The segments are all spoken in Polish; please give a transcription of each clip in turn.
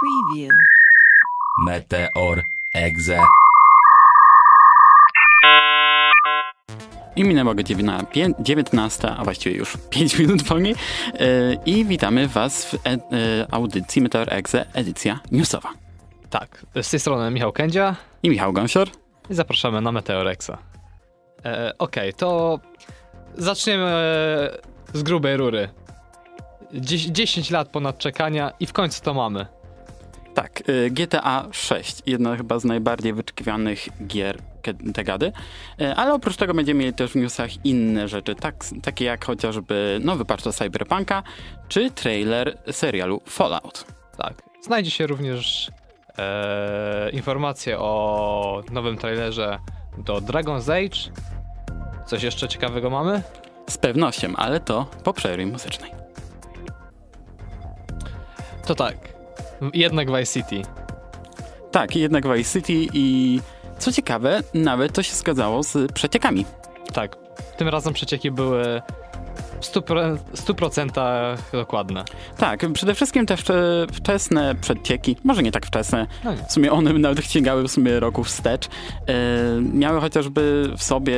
Preview. Meteor Exe. I minęła godzina pię- 19, a właściwie już 5 minut wolniej. Yy, I witamy Was w e- e- audycji Meteor Exe, edycja newsowa. Tak, z tej strony Michał Kędzia I Michał Gąsior. i zapraszamy na Meteorexa. E, Okej, to zaczniemy z grubej rury. Dzies 10 lat ponad czekania i w końcu to mamy. Tak, y, GTA 6, jedna chyba z najbardziej wyczekiwanych gier dekady, Y, ale oprócz tego będziemy mieli też w newsach inne rzeczy, tak, takie jak chociażby nowy patch do Cyberpunka, czy trailer serialu Fallout. Tak, znajdzie się również e, informacje o nowym trailerze do Dragon's Age. Coś jeszcze ciekawego mamy? Z pewnością, ale to po przerwie muzycznej. To tak, jednak Vice City. Tak, jednak Vice City i co ciekawe, nawet to się zgadzało z przeciekami. Tak, tym razem przecieki były w 100%, 100% dokładne. Tak, przede wszystkim te wcze- wczesne przecieki, może nie tak wczesne, No nie. w sumie one nawet sięgały w sumie roku wstecz, e, miały chociażby w sobie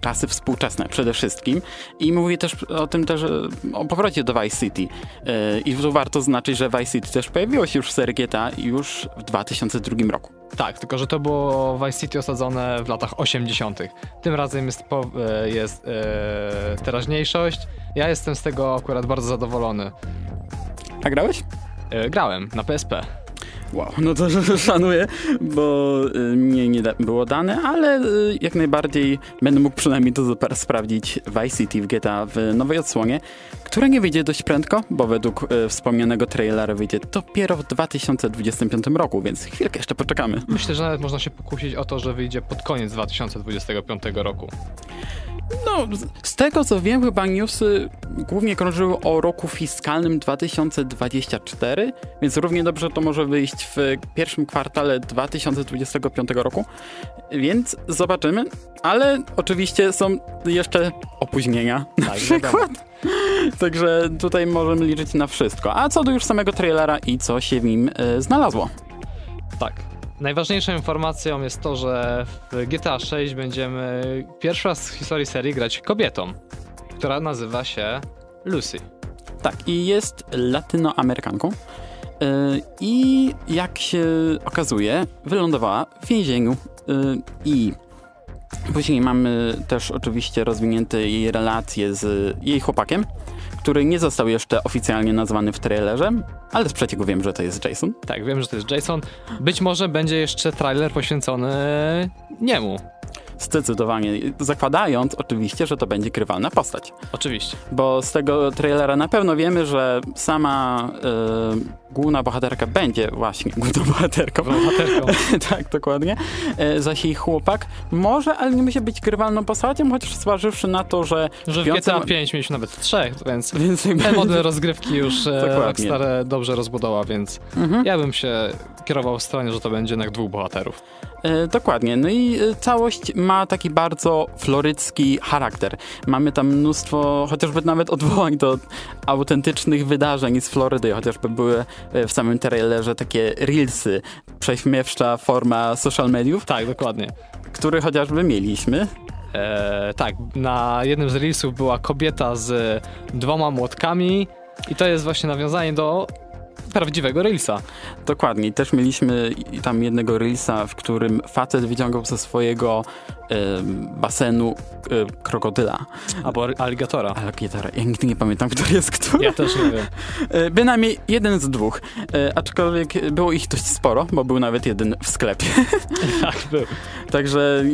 czasy współczesne przede wszystkim i mówię też o tym też, e, o powrocie do Vice City e, i tu warto znaczyć, że Vice City też pojawiło się już w serii GTA już w 2002 roku. Tak, tylko że to było Vice City osadzone w latach 80. Tym razem jest, po, e, jest e, teraźniejszość. Ja jestem z tego akurat bardzo zadowolony. A grałeś? E, grałem na PSP. Wow, no to szanuję, bo y, mnie nie da- było dane, ale y, jak najbardziej będę mógł przynajmniej to sprawdzić Vice City w GTA w nowej odsłonie, która nie wyjdzie dość prędko, bo według y, wspomnianego trailera wyjdzie dopiero w 2025 roku, więc chwilkę jeszcze poczekamy. Myślę, że nawet można się pokusić o to, że wyjdzie pod koniec 2025 roku. No, z- tego co wiem, chyba newsy głównie krążyły o roku fiskalnym 2024, więc równie dobrze to może wyjść w pierwszym kwartale 2025 roku, więc zobaczymy, ale oczywiście są jeszcze opóźnienia na Tak, przykład. Także tutaj możemy liczyć na wszystko. A co do już samego trailera i co się w nim e, znalazło? Tak. Najważniejszą informacją jest to, że w GTA 6 będziemy pierwszy raz w historii serii grać kobietą, która nazywa się Lucy. Tak, i jest latynoamerykanką. Yy, I jak się okazuje, wylądowała w więzieniu. Yy, I później mamy też oczywiście rozwinięte jej relacje z jej chłopakiem, który nie został jeszcze oficjalnie nazwany w trailerze, ale z przecieku wiem, że to jest Jason. Tak, wiem, że to jest Jason. Być może będzie jeszcze trailer poświęcony niemu. Zdecydowanie, zakładając oczywiście, że to będzie grywalna postać. Oczywiście. Bo z tego trailera na pewno wiemy, że sama y, główna bohaterka będzie właśnie główną bohaterką. Bohaterką. tak, dokładnie. E, zaś jej chłopak może, ale nie musi być grywalną postacią, chociaż zważywszy na to, że... Że w piątym- GTA 5 mieliśmy nawet trzech, więc Więc jakby- ten model rozgrywki już e. Rockstar dobrze rozbudowa, więc Mhm. ja bym się kierował w stronie, że to będzie jednak dwóch bohaterów. E, dokładnie. No i całość ma taki bardzo florycki charakter. Mamy tam mnóstwo, chociażby nawet odwołań do autentycznych wydarzeń z Florydy, chociażby były e, w samym trailerze takie reelsy, prześmiewcza forma social mediów, Tak, dokładnie. który chociażby mieliśmy. E, tak, na jednym z reelsów była kobieta z dwoma młotkami i to jest właśnie nawiązanie do prawdziwego reelsa. Dokładnie. Też mieliśmy tam jednego reelsa, w którym facet wyciągał ze swojego e, basenu e, krokodyla. Albo aligatora. Ale gitara, ja nigdy nie pamiętam, który jest który. Ja też nie wiem. E, Bynajmniej jeden z dwóch. E, aczkolwiek było ich dość sporo, bo był nawet jeden w sklepie. Tak, był. Także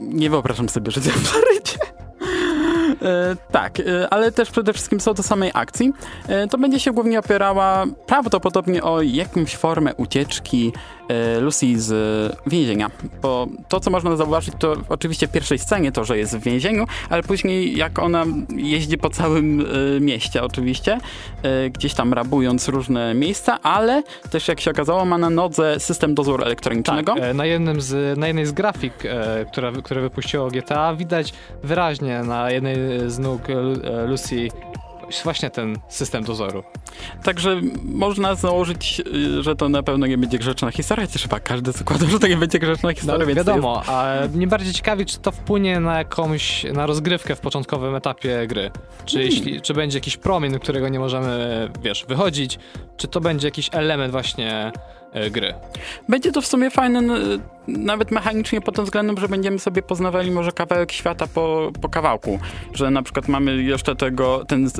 nie wyobrażam sobie życia w Florydzie. E, tak, e, ale też przede wszystkim co do samej akcji, e, to będzie się głównie opierała prawdopodobnie o jakąś formę ucieczki Lucy z więzienia. Bo to, co można zauważyć, to oczywiście w pierwszej scenie to, że jest w więzieniu, ale później jak ona jeździ po całym mieście oczywiście, gdzieś tam rabując różne miejsca, ale też jak się okazało ma na nodze system dozoru elektronicznego. Tak, na, jednym z, na jednej z grafik, które wypuściło GTA, widać wyraźnie na jednej z nóg e, Lucy właśnie ten system dozoru. Także można założyć, że to na pewno nie będzie grzeczna historia, chociaż chyba każdy zakłada, że to nie będzie grzeczna No, historia, więc to wiadomo, a mnie bardziej ciekawi, czy to wpłynie na jakąś, na rozgrywkę w początkowym etapie gry. Czy, Hmm. jeśli, czy będzie jakiś promień, którego nie możemy, wiesz, wychodzić, czy to będzie jakiś element właśnie gry. Jest, będzie to w sumie fajne nawet mechanicznie pod tym względem, że będziemy sobie poznawali może kawałek świata po, po kawałku, że na przykład mamy jeszcze tego, ten y,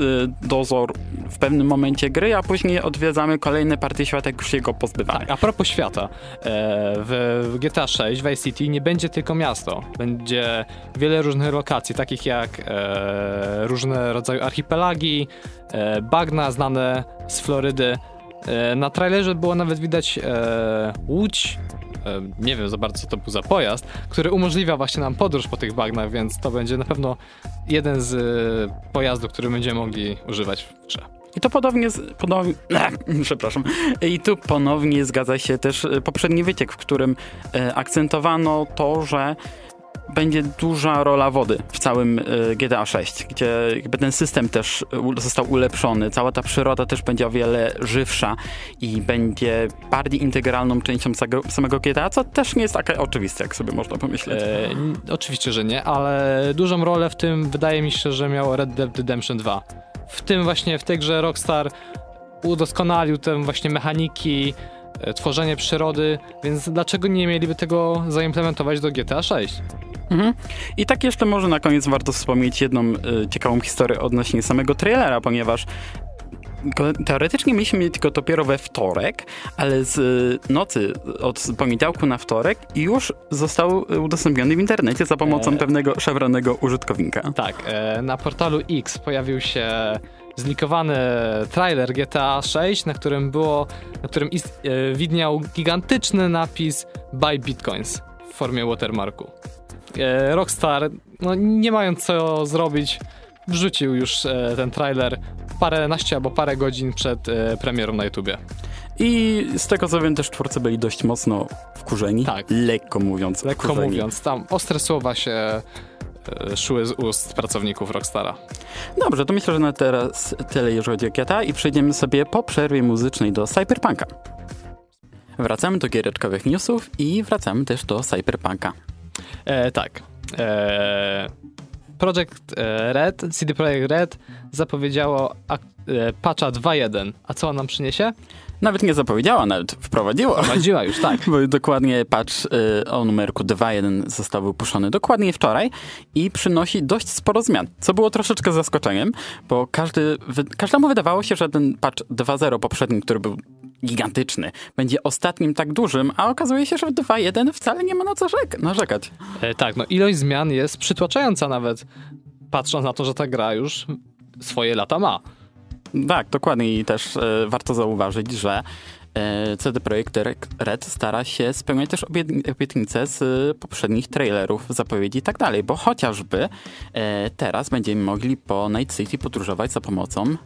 dozor w pewnym momencie gry, a później odwiedzamy kolejne partie świata, jak już się go pozbywamy. Tak, a propos świata, e, w GTA 6 Vice City nie będzie tylko miasto. Będzie wiele różnych lokacji, takich jak e, różne rodzaje archipelagi, e, bagna znane z Florydy. E, na trailerze było nawet widać e, łódź, e, nie wiem za bardzo co to był za pojazd, który umożliwia właśnie nam podróż po tych bagnach, więc to będzie na pewno jeden z e, pojazdów, który będziemy mogli używać w grze. I to podobnie, podobnie przepraszam, i tu ponownie zgadza się też e, poprzedni wyciek, w którym e, akcentowano to, że będzie duża rola wody w całym e, GTA 6, gdzie jakby ten system też został ulepszony, cała ta przyroda też będzie o wiele żywsza i będzie bardziej integralną częścią samego GTA, co też nie jest takie oczywiste, jak sobie można pomyśleć. E, oczywiście, że nie, ale dużą rolę w tym wydaje mi się, że miał Red Dead Redemption 2. W tym właśnie, w tej grze Rockstar udoskonalił te właśnie mechaniki, tworzenie przyrody, więc dlaczego nie mieliby tego zaimplementować do GTA 6? Mhm. I tak jeszcze może na koniec warto wspomnieć jedną y, ciekawą historię odnośnie samego trailera, ponieważ teoretycznie mieliśmy mieć go dopiero we wtorek, ale z y, nocy od poniedziałku na wtorek już został udostępniony w internecie za pomocą Eee. pewnego szewronego użytkownika. Tak, e, na portalu X pojawił się zlikowany trailer GTA 6, na którym było, na którym ist, e, widniał gigantyczny napis Buy Bitcoins w formie watermarku. E, Rockstar, no nie mając co zrobić, wrzucił już e, ten trailer paręnaście albo parę godzin przed e, premierą na YouTubie. I z tego co wiem też twórcy byli dość mocno wkurzeni, Tak. lekko mówiąc Lekko wkurzeni. mówiąc, tam ostre słowa się szły z ust pracowników Rockstara. Dobrze, to myślę, że na teraz tyle, jeżeli chodzi o GTA i przejdziemy sobie po przerwie muzycznej do Cyberpunka. Wracamy do giereczkowych newsów i wracamy też do Cyberpunka. E, tak. E, Project e, Red, CD Projekt Red zapowiedziało e, patcha 2.1. A co on nam przyniesie? Nawet nie zapowiedziała, nawet wprowadziła. Wprowadziła już, tak. Bo dokładnie patch y, o numerku 2.1 został wypuszczony dokładnie wczoraj i przynosi dość sporo zmian, co było troszeczkę zaskoczeniem, bo każdy, wy, każdemu wydawało się, że ten patch 2.0 poprzedni, który był gigantyczny, będzie ostatnim tak dużym, a okazuje się, że w 2.1 wcale nie ma na co rzek- narzekać. E, tak, no ilość zmian jest przytłaczająca nawet, patrząc na to, że ta gra już swoje lata ma. Tak, dokładnie i też e, warto zauważyć, że e, CD Projekt Red stara się spełniać też obiet- obietnice z e, poprzednich trailerów, zapowiedzi i tak dalej, bo chociażby e, teraz będziemy mogli po Night City podróżować za pomocą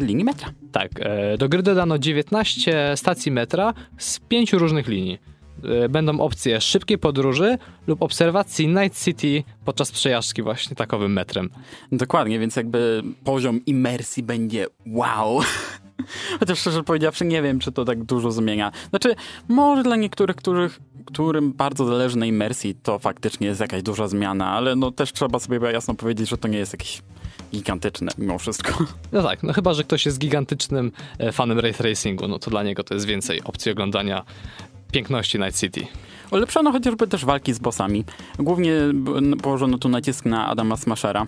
linii metra. Tak, e, do gry dodano 19 stacji metra z pięciu różnych linii. E, Będą opcje szybkiej podróży lub obserwacji Night City podczas przejażdżki właśnie takowym metrem. Dokładnie, więc jakby poziom imersji będzie wow. Chociaż szczerze powiedziawszy, nie wiem, czy to tak dużo zmienia. Znaczy, może dla niektórych, których, którym bardzo zależy na imersji, to faktycznie jest jakaś duża zmiana, ale no też trzeba sobie jasno powiedzieć, że to nie jest jakieś gigantyczne mimo wszystko. No tak, no chyba, że ktoś jest gigantycznym e, fanem Ray Tracingu, no to dla niego to jest więcej opcji oglądania piękności Night City. Ulepszono chociażby też walki z bossami. Głównie położono tu nacisk na Adama Smashera,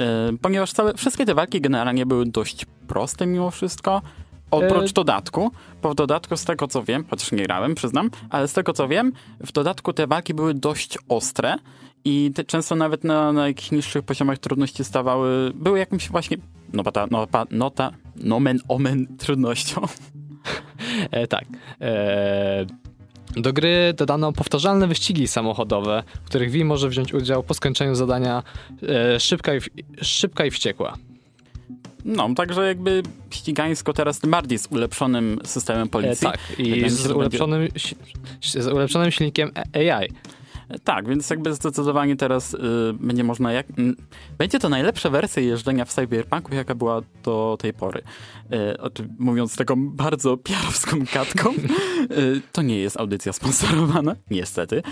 e, ponieważ całe, wszystkie te walki generalnie były dość proste mimo wszystko. Oprócz E- dodatku, bo w dodatku z tego co wiem, chociaż nie grałem, przyznam, ale z tego co wiem, w dodatku te walki były dość ostre i te często nawet na, na jakichś niższych poziomach trudności stawały, były jakimś właśnie, no ta, no, pa, nota, nomen omen trudnością. E, tak. E, do gry dodano powtarzalne wyścigi samochodowe, w których V może wziąć udział po skończeniu zadania e, szybka, i, w- szybka i wściekła. No, także jakby ścigańsko teraz tym bardziej z ulepszonym systemem E, policji. tak, i z ulepszonym, si- z ulepszonym silnikiem AI. Tak, więc jakby zdecydowanie teraz y, będzie można jak... będzie to najlepsza wersja jeżdżenia w Cyberpunku, jaka była do tej pory. Y, mówiąc taką bardzo piarowską gadką, y, to nie jest audycja sponsorowana, niestety, y,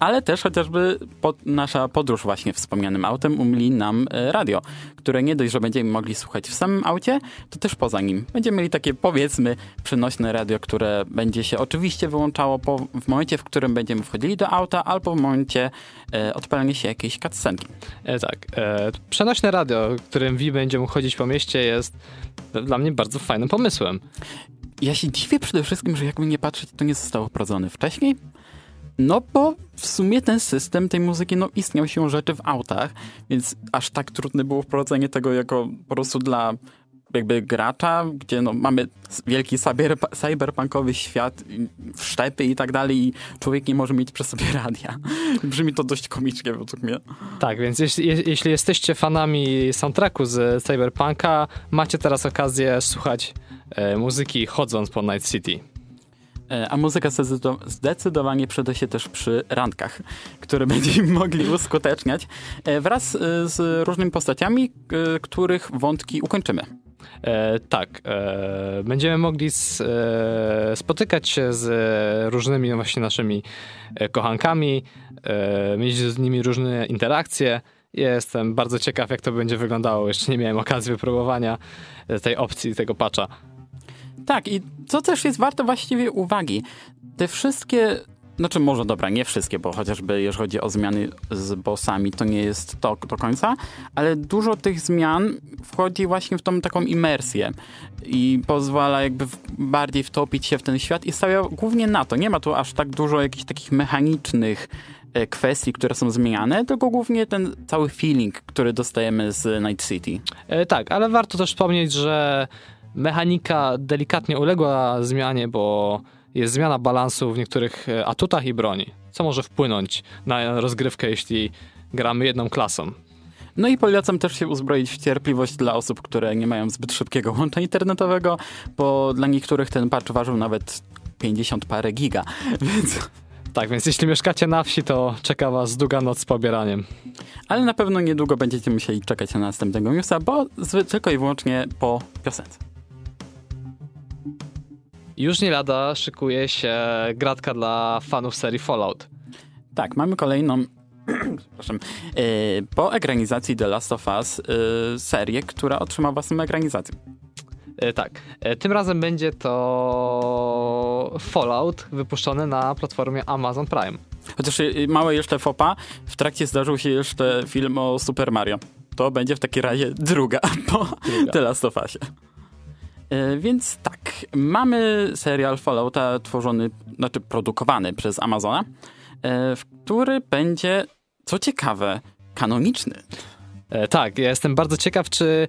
ale też chociażby pod, nasza podróż właśnie wspomnianym autem umili nam y, radio, które nie dość, że będziemy mogli słuchać w samym aucie, to też poza nim. Będziemy mieli takie, powiedzmy, przenośne radio, które będzie się oczywiście wyłączało po, w momencie, w którym będziemy wchodzili do auta, albo w momencie e, odpalania się jakiejś cutscenki. E, tak. E, przenośne radio, którym Wi będzie mógł chodzić po mieście, jest dla mnie bardzo fajnym pomysłem. Ja się dziwię przede wszystkim, że jakby nie patrzeć, to nie zostało wprowadzone wcześniej. No bo w sumie ten system tej muzyki, no istniał się rzeczy w autach, więc aż tak trudne było wprowadzenie tego jako po prostu dla jakby gracza, gdzie no mamy wielki cyber, cyberpunkowy świat, wszczepy i tak dalej i człowiek nie może mieć przy sobie radia. Brzmi to dość komicznie według mnie. Tak, więc jeśli, je- jeśli jesteście fanami soundtracku z Cyberpunka, macie teraz okazję słuchać e, muzyki chodząc po Night City. E, A muzyka zdecydo- zdecydowanie przyda się też przy randkach, które będziemy mogli uskuteczniać e, wraz e, z różnymi postaciami, których wątki ukończymy. E, tak, e, będziemy mogli s, e, spotykać się z różnymi właśnie naszymi e, kochankami, e, mieć z nimi różne interakcje. Jestem bardzo ciekaw, jak to będzie wyglądało. Jeszcze nie miałem okazji wypróbowania e, tej opcji, tego patcha. Tak, i co też jest warte właściwie uwagi, te wszystkie, znaczy może dobra, nie wszystkie, bo chociażby jeżeli chodzi o zmiany z bossami, to nie jest to do końca, ale dużo tych zmian wchodzi właśnie w tą taką imersję i pozwala jakby bardziej wtopić się w ten świat i stawia głównie na to. Nie ma tu aż tak dużo jakichś takich mechanicznych e, kwestii, które są zmieniane, tylko głównie ten cały feeling, który dostajemy z Night City. E, tak, ale warto też wspomnieć, że mechanika delikatnie uległa zmianie, bo jest zmiana balansu w niektórych e, atutach i broni, co może wpłynąć na rozgrywkę, jeśli gramy jedną klasą. No i polecam też się uzbroić w cierpliwość dla osób, które nie mają zbyt szybkiego łącza internetowego, bo dla niektórych ten patch ważył nawet 50 parę giga, więc... Tak, więc jeśli mieszkacie na wsi, to czeka was długa noc z pobieraniem. Ale na pewno niedługo będziecie musieli czekać na następnego newsa, bo tylko i wyłącznie po piosence. Już nie lada szykuje się gratka dla fanów serii Fallout. Tak, mamy kolejną, przepraszam, e, po ekranizacji The Last of Us e, serię, która otrzymała własną ekranizację. E, tak, e, tym razem będzie to Fallout wypuszczony na platformie Amazon Prime. Chociaż y, małe jeszcze fopa, w trakcie zdarzył się jeszcze film o Super Mario. To będzie w takim razie druga po Druga. The Last of Usie. E, Więc tak, mamy serial Fallouta tworzony, znaczy produkowany przez Amazona, e, w który będzie, co ciekawe, kanoniczny. E, tak, ja jestem bardzo ciekaw, czy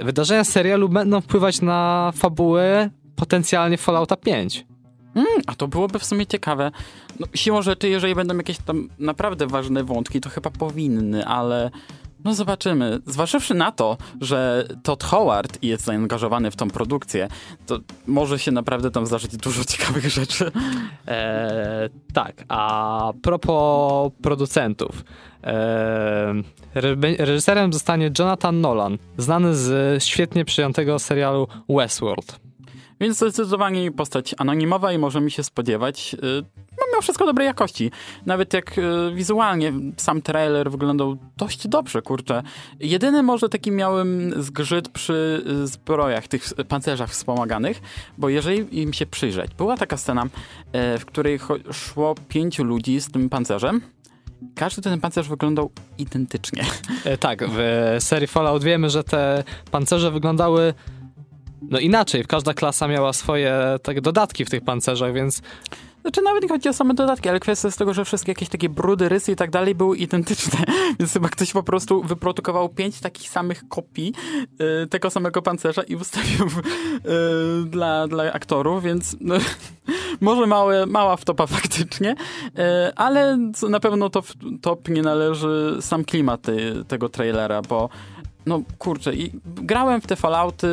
wydarzenia serialu będą wpływać na fabułę potencjalnie Fallouta 5. Mm, a to byłoby w sumie ciekawe. No, siłą rzeczy, jeżeli będą jakieś tam naprawdę ważne wątki, to chyba powinny, ale no zobaczymy. Zważywszy na to, że Todd Howard jest zaangażowany w tą produkcję, to może się naprawdę tam zdarzyć dużo ciekawych rzeczy. E, tak, a propos producentów. E, re- reżyserem zostanie Jonathan Nolan, znany z świetnie przyjętego serialu Westworld. Więc zdecydowanie postać anonimowa i możemy się spodziewać no, mimo wszystko dobrej jakości. Nawet jak y, wizualnie sam trailer wyglądał dość dobrze, kurczę. Jedyny może taki miałem zgrzyt przy y, zbrojach, tych pancerzach wspomaganych, bo jeżeli im się przyjrzeć, była taka scena, y, w której szło pięciu ludzi z tym pancerzem. Każdy ten pancerz wyglądał identycznie. E, tak, w serii Fallout wiemy, że te pancerze wyglądały no inaczej. Każda klasa miała swoje tak, dodatki w tych pancerzach, więc Znaczy nawet nie chodzi o same dodatki, ale kwestia jest tego, że wszystkie jakieś takie brudy, rysy i tak dalej były identyczne. Więc chyba ktoś po prostu wyprodukował pięć takich samych kopii y, tego samego pancerza i ustawił y, dla, dla aktorów, więc no, może małe, mała wtopa faktycznie, y, ale na pewno to top nie należy sam klimat tego trailera, bo no kurczę, i grałem w te Fallouty,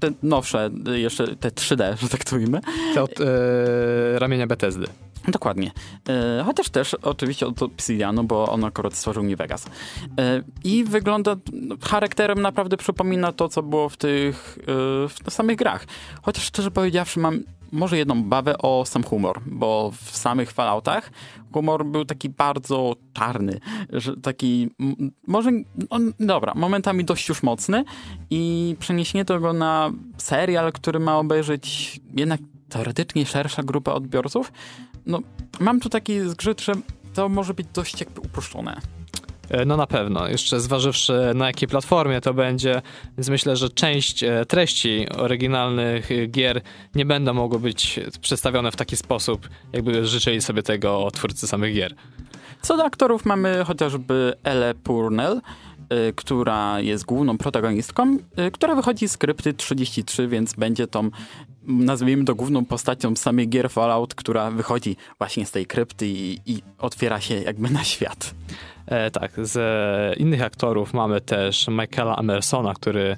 te nowsze, jeszcze te 3D, że tak to ujmę. te od e, ramienia Bethesdy. Dokładnie. E, chociaż też oczywiście od Obsidianu, bo on akurat stworzył New Vegas. E, I wygląda no, charakterem naprawdę przypomina to, co było w tych e, w samych grach. Chociaż szczerze powiedziawszy mam może jedną bawę o sam humor, bo w samych Falloutach humor był taki bardzo czarny, że taki może, on, dobra, momentami dość już mocny i przeniesienie tego na serial, który ma obejrzeć jednak teoretycznie szersza grupa odbiorców, no mam tu taki zgrzyt, że to może być dość jakby uproszczone. E, No na pewno, jeszcze zważywszy na jakiej platformie to będzie, więc myślę, że część e, treści oryginalnych e, gier nie będą mogły być przedstawione w taki sposób, jakby życzyli sobie tego twórcy samych gier. Co do aktorów mamy chociażby Elle Purnell, która jest główną protagonistką, y, która wychodzi z krypty 33, więc będzie tą, nazwijmy to główną postacią samej gier Fallout, która wychodzi właśnie z tej krypty i, i otwiera się jakby na świat. E, tak, z innych aktorów mamy też Michaela Emersona, który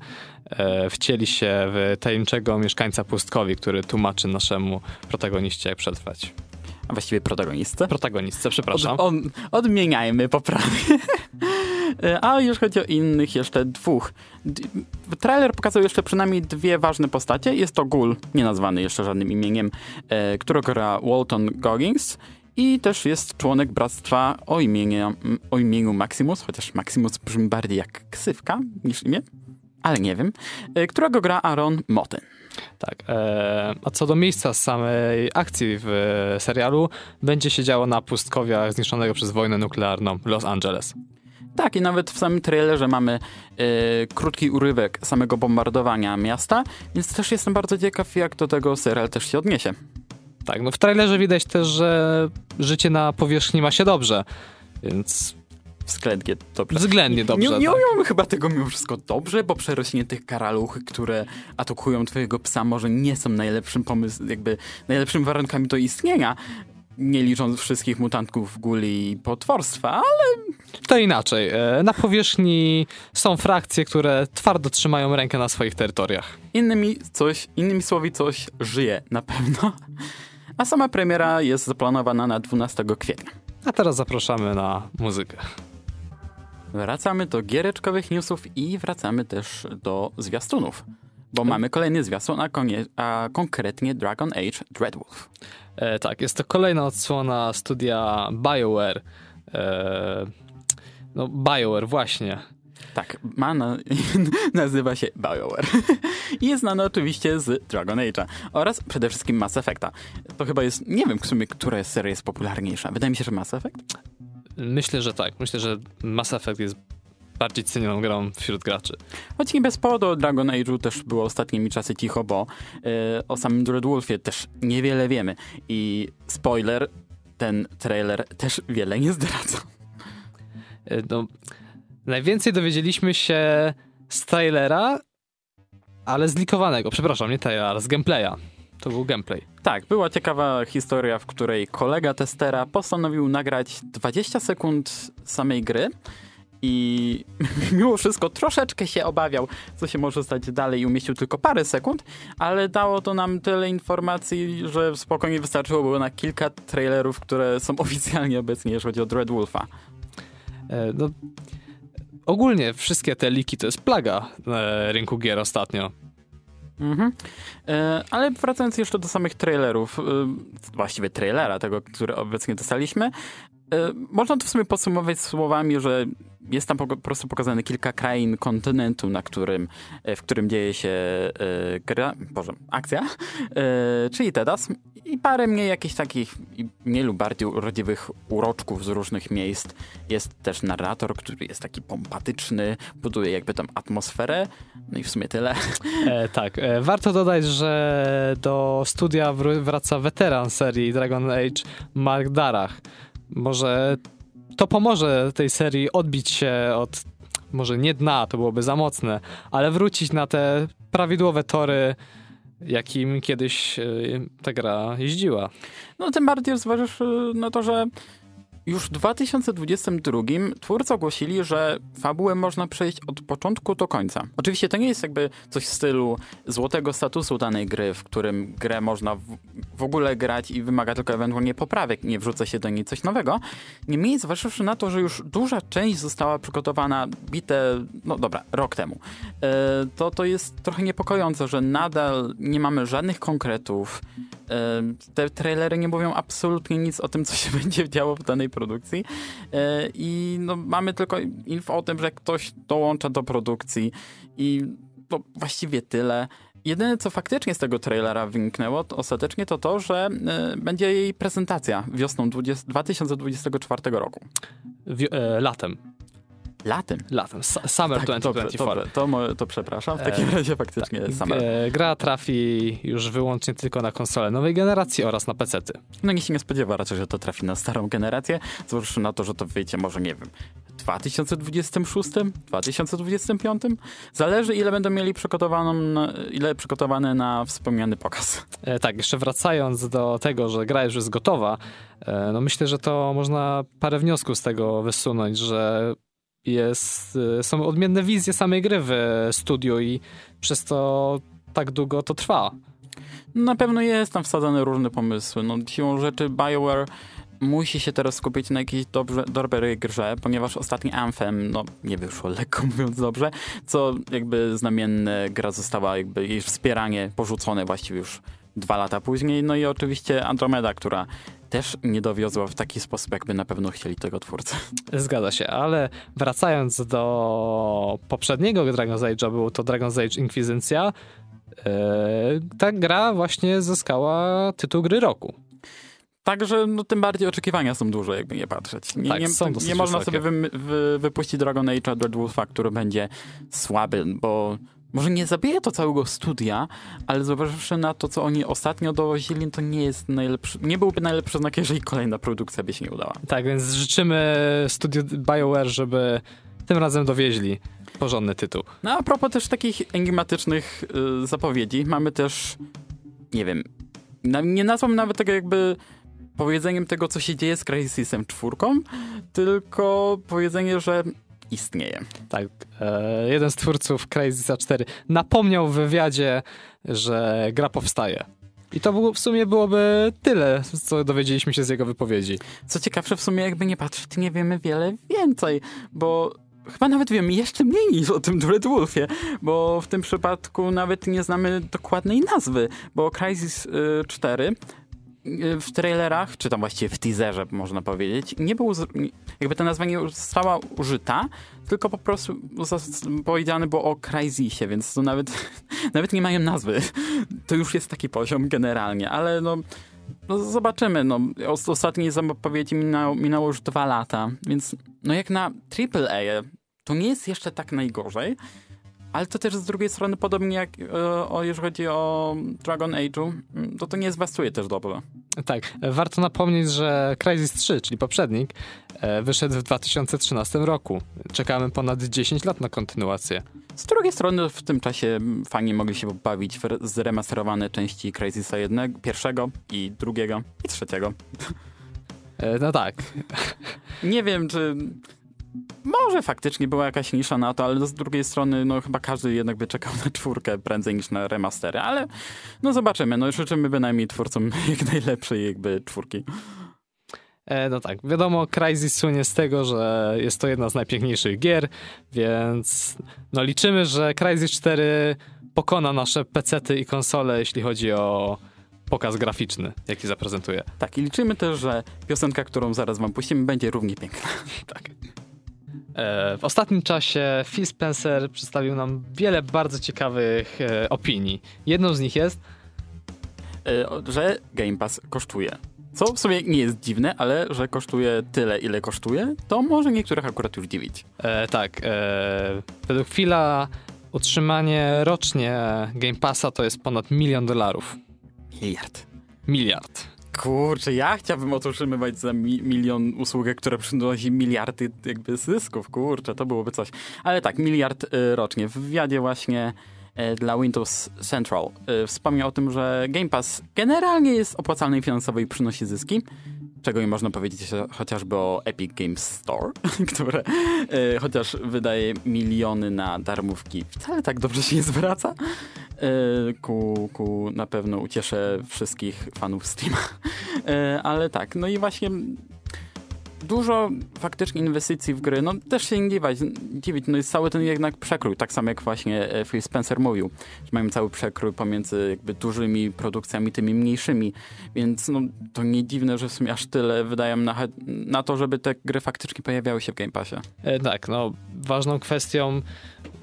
e, wcieli się w tajemniczego mieszkańca pustkowi, który tłumaczy naszemu protagoniście jak przetrwać. A właściwie protagonistę. Protagonistce, przepraszam. Od, on, odmieniajmy poprawnie. A już chodzi o innych jeszcze dwóch. Trailer pokazał jeszcze przynajmniej dwie ważne postacie. Jest to Ghoul, nie nazwany jeszcze żadnym imieniem, e, którego gra Walton Goggins i też jest członek bractwa o imieniu, o imieniu Maximus, chociaż Maximus brzmi bardziej jak ksywka niż imię, ale nie wiem, e, którego gra Aaron Moten. Tak. E, a co do miejsca samej akcji w e, serialu, będzie się działo na pustkowiach zniszczonego przez wojnę nuklearną Los Angeles. Tak, i nawet w samym trailerze mamy e, krótki urywek samego bombardowania miasta, więc też jestem bardzo ciekaw, jak do tego serial też się odniesie. Tak, no w trailerze widać też, że życie na powierzchni ma się dobrze, więc Względnie dobrze. względnie dobrze. nie, nie tak. chyba tego mimo wszystko dobrze, bo przerośniętych karaluchy, które atakują twojego psa, może nie są najlepszym pomysł, jakby najlepszymi warunkami do istnienia, nie licząc wszystkich mutantków, guli i potworstwa, ale To inaczej. E, Na powierzchni są frakcje, które twardo trzymają rękę na swoich terytoriach. innymi coś, innymi słowy coś żyje na pewno. A sama premiera jest zaplanowana na 12 kwietnia. A teraz zapraszamy na muzykę. Wracamy do giereczkowych newsów i wracamy też do zwiastunów. Bo mamy kolejny zwiastun, a, konie, a konkretnie Dragon Age Dreadwolf. E, tak, jest to kolejna odsłona studia BioWare. E, no, BioWare, właśnie. Tak, ma na, nazywa się BioWare. I jest znany oczywiście z Dragon Age'a oraz przede wszystkim Mass Effecta. To chyba jest, nie wiem w sumie, która seria jest popularniejsza. Wydaje mi się, że Mass Effect? Myślę, że tak. Myślę, że Mass Effect jest bardziej cenioną grą wśród graczy. Choć nie bez powodu o Dragon Age'u też było ostatnimi czasy cicho, bo e, o samym Dreadwolfie też niewiele wiemy. I spoiler, ten trailer też wiele nie zdradza. E, No, najwięcej dowiedzieliśmy się z trailera, ale zlikowanego. Przepraszam, nie trailera, z gameplaya. To był gameplay. Tak, była ciekawa historia, w której kolega testera postanowił nagrać 20 sekund samej gry i mimo wszystko troszeczkę się obawiał, co się może stać dalej i umieścił tylko parę sekund, ale dało to nam tyle informacji, że spokojnie wystarczyłoby na kilka trailerów, które są oficjalnie obecnie, jeżeli chodzi o Dreadwolfa. E, No, ogólnie wszystkie te liki to jest plaga e, rynku gier ostatnio. Mhm. E, ale wracając jeszcze do samych trailerów, e, właściwie trailera, tego, który obecnie dostaliśmy, można to w sumie podsumować słowami, że jest tam po, prostu pokazane kilka krain kontynentu, na którym, e, w którym dzieje się e, gra, boże, akcja, e, czyli Tedas i parę mniej jakichś takich mniej lub bardziej urodziwych uroczków z różnych miejsc. Jest też narrator, który jest taki pompatyczny, buduje jakby tam atmosferę, no i w sumie tyle. E, tak, e, warto dodać, że do studia wr- wraca weteran serii Dragon Age Mark Darach. Może to pomoże tej serii odbić się od, może nie dna, to byłoby za mocne, ale wrócić na te prawidłowe tory, jakim kiedyś e, ta gra jeździła. No tym bardziej zważywszy na to, że już w 2022 twórcy ogłosili, że fabułę można przejść od początku do końca. Oczywiście to nie jest jakby coś w stylu złotego statusu danej gry, w którym grę można w- w ogóle grać i wymaga tylko ewentualnie poprawek, nie wrzuca się do niej coś nowego. Niemniej zważywszy na to, że już duża część została przygotowana bite, no dobra, rok temu, e, to to jest trochę niepokojące, że nadal nie mamy żadnych konkretów. E, te trailery nie mówią absolutnie nic o tym, co się będzie działo w danej produkcji e, i no, mamy tylko info o tym, że ktoś dołącza do produkcji i to właściwie tyle. Jedyne, co faktycznie z tego trailera wyniknęło, to ostatecznie to to, że y, będzie jej prezentacja wiosną 20, 2024 roku. Wi- e, latem. Latem. Latem. Summer Tak, dobrze, 2024. dobrze, to, mo- to przepraszam. W takim razie faktycznie G- summer. e, Gra trafi już wyłącznie tylko na konsole nowej generacji oraz na PC-ty. No nikt się nie spodziewa raczej, że to trafi na starą generację, zważywszy na to, że to wyjdzie może, nie wiem, w 2026, 2025? Zależy, ile będą mieli przygotowaną, na- ile przygotowane na wspomniany pokaz. E, tak, jeszcze wracając do tego, że gra już jest gotowa, e, no myślę, że to można parę wniosków z tego wysunąć, że jest, e, są odmienne wizje samej gry w studiu i przez to tak długo to trwa. Na pewno jest tam wsadzone różne pomysły. No, siłą rzeczy BioWare musi się teraz skupić na jakiejś dobrze, dobrej grze, ponieważ ostatni Anthem, no nie wyszło lekko mówiąc dobrze, co jakby znamienne gra została jakby jej wspieranie porzucone właściwie już dwa lata później. No i oczywiście Andromeda, która też nie dowiozła w taki sposób, jakby na pewno chcieli tego twórcy. Zgadza się, ale wracając do poprzedniego Dragon's Age'a, był to Dragon's Age Inquisicja, e, ta gra właśnie zyskała tytuł gry roku. Także no, tym bardziej oczekiwania są duże, jakby nie patrzeć. Nie, Tak, nie, nie można wysokie. sobie wy, wy, wypuścić Dragon Age'a Dead Wolfa, który będzie słaby, bo może nie zabije to całego studia, ale zważywszy na to, co oni ostatnio dowozili, to nie jest najlepszy, nie byłby najlepszy znak, jeżeli kolejna produkcja by się nie udała. Tak, więc życzymy studiu BioWare, żeby tym razem dowieźli porządny tytuł. No a propos też takich enigmatycznych y, zapowiedzi, mamy też, nie wiem, na, nie nazwam nawet tego jakby powiedzeniem tego, co się dzieje z Crysisem 4, tylko powiedzenie, że istnieje. Tak, e, jeden z twórców Crysis 4 napomniał w wywiadzie, że gra powstaje. I to było, w sumie byłoby tyle, co dowiedzieliśmy się z jego wypowiedzi. Co ciekawsze, w sumie jakby nie patrzeć, nie wiemy wiele więcej, bo chyba nawet wiemy jeszcze mniej niż o tym Dread Wolfie, bo w tym przypadku nawet nie znamy dokładnej nazwy, bo Crysis y, 4 y, w trailerach, czy tam właściwie w teaserze można powiedzieć, nie był, z- nie- jakby ta nazwa nie została użyta, tylko po prostu powiedziane było o Crysisie, więc to nawet, nawet nie mają nazwy. To już jest taki poziom generalnie, ale no no zobaczymy, no. Os- Ostatniej zapowiedzi minęło, minęło już dwa lata, więc no jak na AAA to nie jest jeszcze tak najgorzej, ale to też z drugiej strony podobnie jak e, o, jeżeli chodzi o Dragon Age'u, mm, to to nie zwiastuje też dobrze. Tak, warto napomnieć, że Crysis 3, czyli poprzednik, e, wyszedł w 2013 roku. Czekamy ponad 10 lat na kontynuację. Z drugiej strony w tym czasie mm, fani mogli się bawić w re- zremasterowane części Crysisa jednego, pierwszego i drugiego i trzeciego. E, No tak, Nie wiem, czy może faktycznie była jakaś nisza na to, ale z drugiej strony, no chyba każdy jednak by czekał na czwórkę prędzej niż na remastery, ale no zobaczymy, no życzymy bynajmniej twórcom jak najlepszej jakby czwórki. E, No tak, wiadomo, Crysis słynie z tego, że jest to jedna z najpiękniejszych gier, więc no liczymy, że Crysis 4 pokona nasze pecety i konsole, jeśli chodzi o pokaz graficzny, jaki zaprezentuje. Tak, i liczymy też, że piosenka, którą zaraz wam puścimy, będzie równie piękna. Tak. E, W ostatnim czasie Phil Spencer przedstawił nam wiele bardzo ciekawych e, opinii. Jedną z nich jest, E, że Game Pass kosztuje. Co w sumie nie jest dziwne, ale że kosztuje tyle, ile kosztuje, to może niektórych akurat już dziwić. e, tak, e, według Phila utrzymanie rocznie Game Passa to jest ponad milion dolarów. Miliard. Miliard. Kurczę, ja chciałbym otrzymywać za mi milion usługę, która przynosi miliardy jakby zysków. Kurczę, to byłoby coś. Ale tak, miliard y, rocznie. W wywiadzie właśnie y, dla Windows Central y, wspomniał o tym, że Game Pass generalnie jest opłacalny finansowo i przynosi zyski. Czego nie można powiedzieć chociażby o Epic Games Store, które e, chociaż wydaje miliony na darmówki, wcale tak dobrze się nie zwraca. E, ku, ku na pewno ucieszę wszystkich fanów Steama. E, ale tak, no i właśnie dużo faktycznie inwestycji w gry, no też się nie dziwić, no jest cały ten jednak przekrój, tak samo jak właśnie e, Phil Spencer mówił, że mają cały przekrój pomiędzy jakby dużymi produkcjami, tymi mniejszymi, więc no to nie dziwne, że w sumie aż tyle wydają na, na to, żeby te gry faktycznie pojawiały się w Game Passie. E, tak, no ważną kwestią,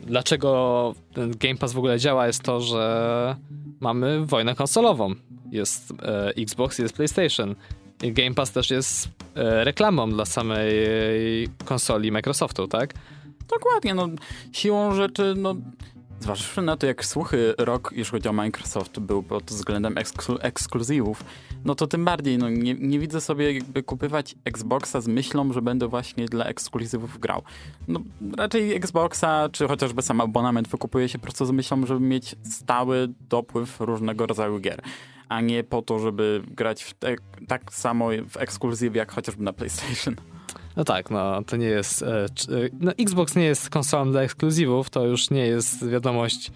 dlaczego Game Pass w ogóle działa jest to, że mamy wojnę konsolową. Jest e, Xbox, jest PlayStation. Game Pass też jest e, reklamą dla samej konsoli Microsoftu, tak? Dokładnie, no siłą rzeczy, no zważywszy na to, jak słuchy rok, jeśli chodzi o Microsoft, był pod względem eksklu ekskluzywów, no to tym bardziej, no nie, nie widzę sobie jakby kupywać Xboxa z myślą, że będę właśnie dla ekskluzywów grał. No raczej Xboxa, czy chociażby sam abonament wykupuje się po prostu z myślą, żeby mieć stały dopływ różnego rodzaju gier a nie po to, żeby grać te, tak samo w ekskluzywie jak chociażby na PlayStation. No tak, no to nie jest. E, e, no, Xbox nie jest konsolą dla ekskluzywów, to już nie jest wiadomość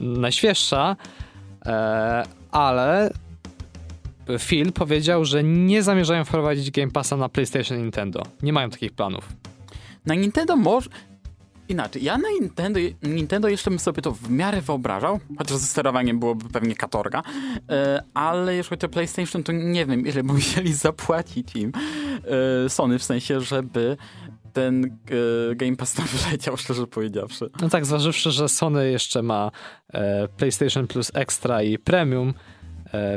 najświeższa, e, ale Phil powiedział, że nie zamierzają wprowadzić Game Passa na PlayStation i Nintendo. Nie mają takich planów. Na Nintendo może. Inaczej, ja na Nintendo, Nintendo jeszcze bym sobie to w miarę wyobrażał, chociaż ze sterowaniem byłoby pewnie katorga, e, ale jeśli chodzi o PlayStation, to nie wiem, ile by musieli zapłacić im e, Sony, w sensie, żeby ten e, Game Pass tam wyleciał, szczerze powiedziawszy. No tak, zważywszy, że Sony jeszcze ma PlayStation Plus Extra i Premium,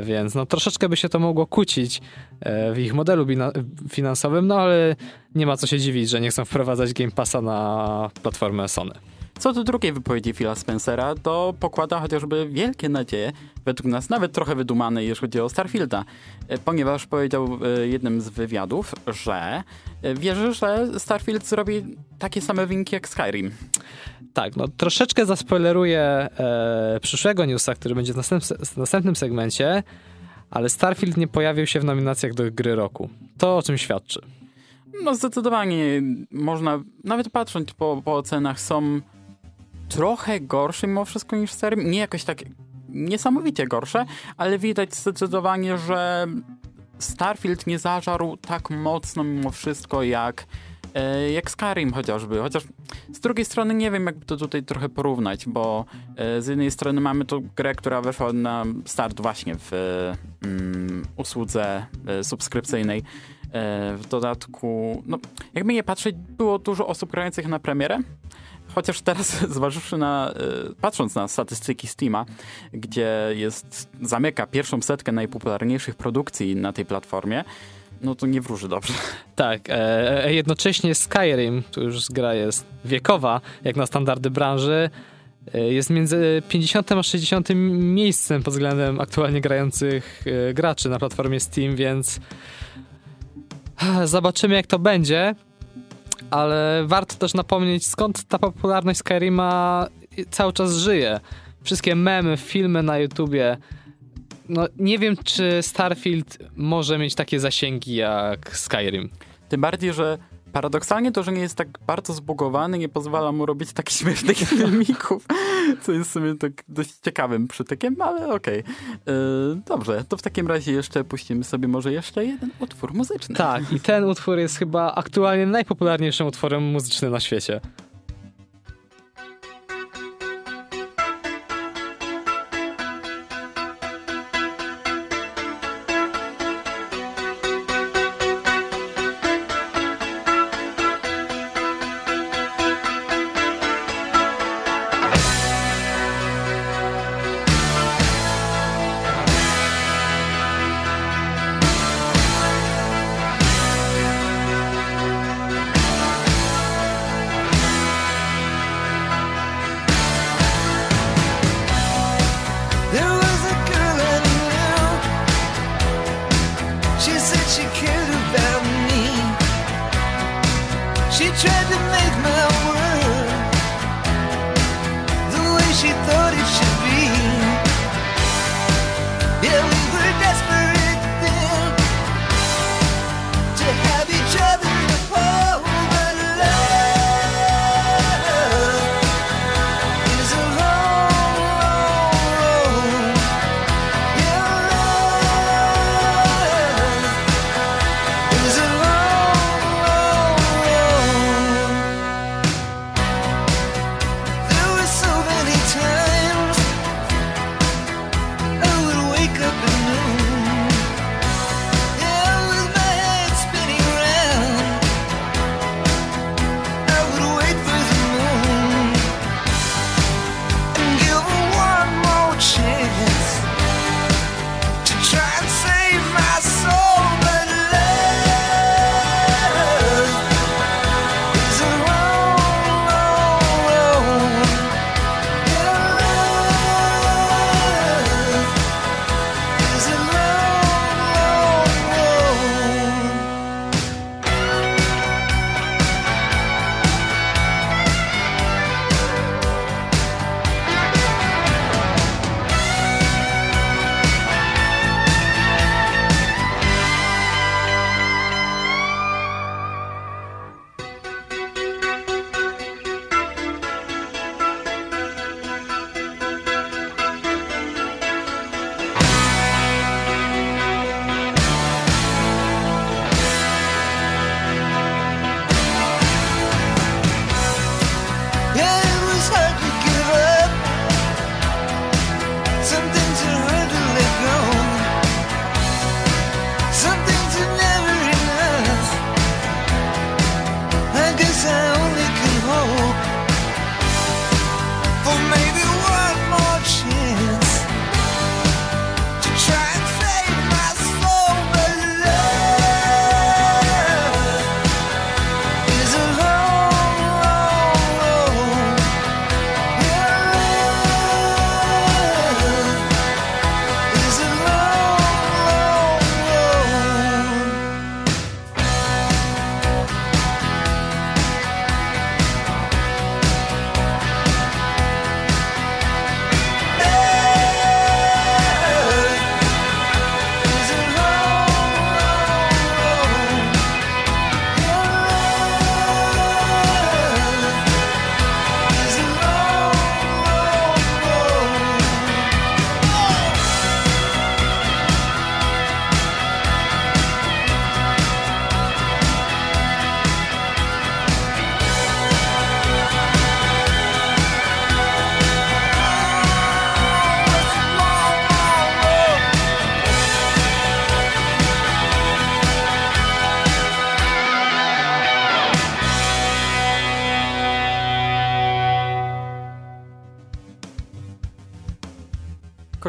więc no troszeczkę by się to mogło kłócić e, w ich modelu finansowym, no ale nie ma co się dziwić, że nie chcą wprowadzać Game Passa na platformę Sony. Co do drugiej wypowiedzi Phila Spencera, to pokłada chociażby wielkie nadzieje, według nas nawet trochę wydumane, jeśli chodzi o Starfielda, e, ponieważ powiedział w jednym z wywiadów, że wierzy, że Starfield zrobi takie same wyniki jak Skyrim. Tak, no troszeczkę zaspoileruję e, przyszłego newsa, który będzie w, w następnym segmencie, ale Starfield nie pojawił się w nominacjach do gry roku. To o czym świadczy? No zdecydowanie można, nawet patrząc po, po ocenach, są trochę gorsze mimo wszystko niż Skyrim. Nie jakoś tak niesamowicie gorsze, ale widać zdecydowanie, że Starfield nie zażarł tak mocno mimo wszystko jak jak Skyrim chociażby. Chociaż z drugiej strony nie wiem, jakby to tutaj trochę porównać, bo e, z jednej strony mamy tu grę, która weszła na start właśnie w mm, usłudze e, subskrypcyjnej. W dodatku, no, jakby nie patrzeć, było dużo osób grających na premierę, chociaż teraz zważywszy na, patrząc na statystyki Steama, gdzie jest, zamyka pierwszą setkę najpopularniejszych produkcji na tej platformie, no to nie wróży dobrze. Tak, e, e, jednocześnie Skyrim, tu już gra jest wiekowa, jak na standardy branży, e, jest między 50 a 60 miejscem pod względem aktualnie grających e, graczy na platformie Steam, więc zobaczymy jak to będzie, ale warto też napomnieć skąd ta popularność Skyrima cały czas żyje. Wszystkie memy, filmy na YouTubie, no nie wiem, czy Starfield może mieć takie zasięgi jak Skyrim. Tym bardziej, że paradoksalnie to, że nie jest tak bardzo zbugowany, nie pozwala mu robić takich śmiesznych filmików, co jest w sumie tak dość ciekawym przytykiem, ale okej. Okay. Yy, dobrze, to w takim razie jeszcze puścimy sobie może jeszcze jeden utwór muzyczny. Tak, i ten utwór jest chyba aktualnie najpopularniejszym utworem muzycznym na świecie.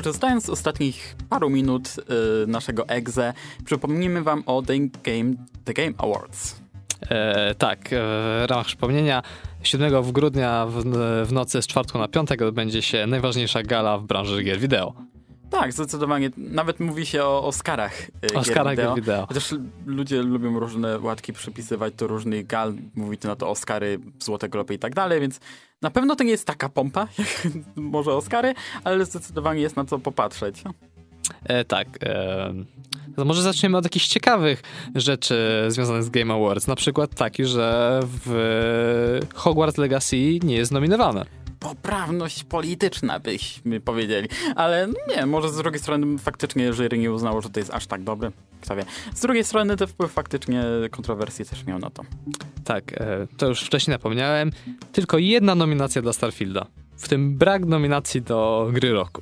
Korzystając z ostatnich paru minut y, naszego EGZE, przypomnimy wam o The Game, The Game Awards. E, tak, e, w ramach przypomnienia 7 w grudnia w, w nocy z czwartku na piątek odbędzie się najważniejsza gala w branży gier wideo. Tak, zdecydowanie. Nawet mówi się o Oscarach. y, Oscarach gier gier wideo. Chociaż ludzie lubią różne łatki przypisywać do różnych gal, mówić na to Oscary, Złote Globy i tak dalej, więc na pewno to nie jest taka pompa, jak może Oscary, ale zdecydowanie jest na co popatrzeć. E, tak. E, to może zaczniemy od jakichś ciekawych rzeczy związanych z Game Awards. Na przykład taki, że w Hogwarts Legacy nie jest nominowane. Poprawność polityczna, byśmy powiedzieli. Ale nie, może z drugiej strony faktycznie jury nie uznało, że to jest aż tak dobre. Kto wie. Z drugiej strony ten wpływ faktycznie kontrowersji też miał na to. Tak, e, to już wcześniej napomniałem. Tylko jedna nominacja dla Starfielda. W tym brak nominacji do gry roku.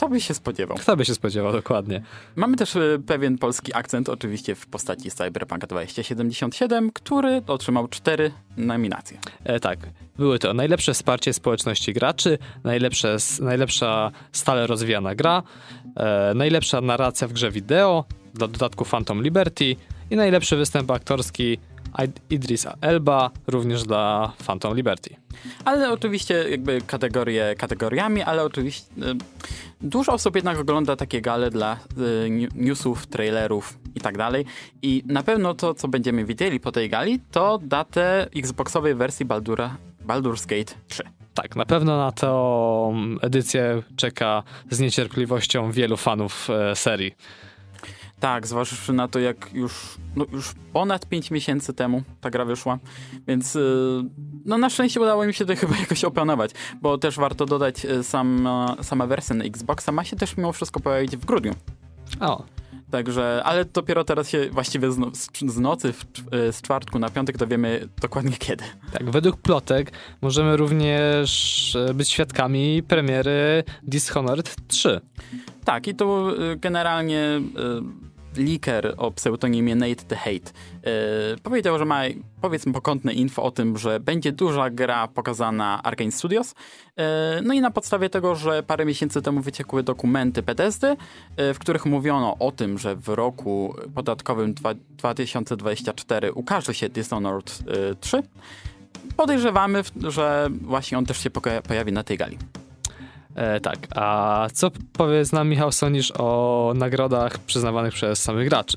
Kto by się spodziewał? Kto by się spodziewał dokładnie? Mamy też y, pewien polski akcent, oczywiście w postaci Cyberpunk 2077, który otrzymał cztery nominacje. E, tak, były to najlepsze wsparcie społeczności graczy, najlepsze, najlepsza stale rozwijana gra, e, najlepsza narracja w grze wideo, dla dodatku Phantom Liberty i najlepszy występ aktorski Idris Elba, również dla Phantom Liberty. Ale oczywiście jakby kategorie kategoriami, ale oczywiście y, dużo osób jednak ogląda takie gale dla y, newsów, trailerów i tak dalej. I na pewno to, co będziemy widzieli po tej gali, to datę Xboxowej wersji Baldura, Baldur's Gate 3. Tak, na pewno na tę edycję czeka z niecierpliwością wielu fanów e, serii. Tak, zważywszy na to, jak już, no już ponad 5 miesięcy temu ta gra wyszła, więc y, no na szczęście udało mi się to chyba jakoś opanować, bo też warto dodać, y, sama, sama wersja na Xboxa ma się też mimo wszystko pojawić w grudniu. O, Także, ale dopiero teraz się właściwie z, no, z, z nocy w, z czwartku na piątek dowiemy dokładnie kiedy. tak, według plotek możemy również e, być świadkami premiery Dishonored 3. Tak, i to y, generalnie leaker o pseudonimie Nate the Hate y, powiedział, że ma powiedzmy pokątne info o tym, że będzie duża gra pokazana Arkane Studios. Y, no i na podstawie tego, że parę miesięcy temu wyciekły dokumenty Bethesdy, y, w których mówiono o tym, że w roku podatkowym dwa, 2024 ukaże się Dishonored y, 3, podejrzewamy, że właśnie on też się pojawi na tej gali. E, tak, a co powiedz nam Michał sądzisz o nagrodach przyznawanych przez samych graczy?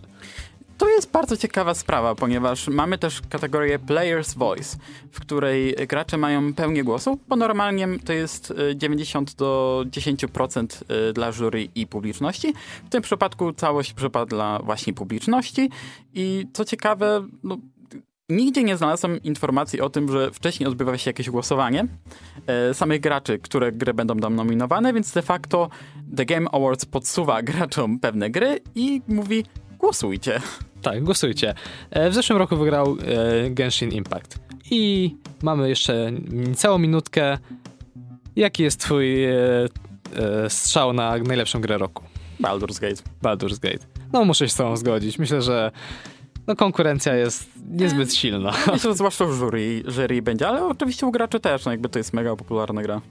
To jest bardzo ciekawa sprawa, ponieważ mamy też kategorię Player's Voice, w której gracze mają pełnię głosu, bo normalnie to jest y, 90 do 10% y, dla jury i publiczności. W tym przypadku całość przypada dla właśnie publiczności i co ciekawe, no, Nigdzie nie znalazłem informacji o tym, że wcześniej odbywa się jakieś głosowanie e, samych graczy, które gry będą tam nominowane, więc de facto The Game Awards podsuwa graczom pewne gry i mówi głosujcie. Tak, głosujcie. E, w zeszłym roku wygrał e, Genshin Impact. I mamy jeszcze całą minutkę. Jaki jest twój e, e, strzał na najlepszą grę roku? Baldur's Gate. Baldur's Gate. No muszę się z tobą zgodzić. Myślę, że no, konkurencja jest niezbyt silna. Myślę, że zwłaszcza w jury, jury będzie, ale oczywiście u graczy też, no jakby to jest mega popularna gra.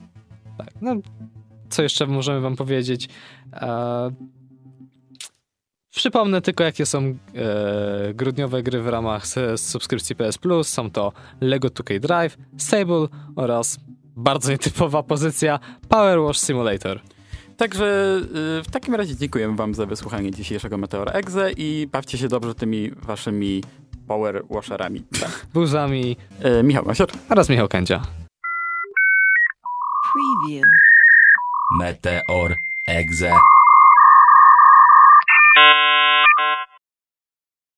Tak, no, co jeszcze możemy wam powiedzieć? E, przypomnę tylko, jakie są e, grudniowe gry w ramach subskrypcji PS Plus. Są to Lego 2K Drive, Sable oraz bardzo nietypowa pozycja Power Wash Simulator. Także y, w takim razie dziękujemy wam za wysłuchanie dzisiejszego Meteora Exe i bawcie się dobrze tymi waszymi power washerami. Tak. Buzami E, Michał Masior. oraz Michał Kędzia. Preview. Meteor Exe.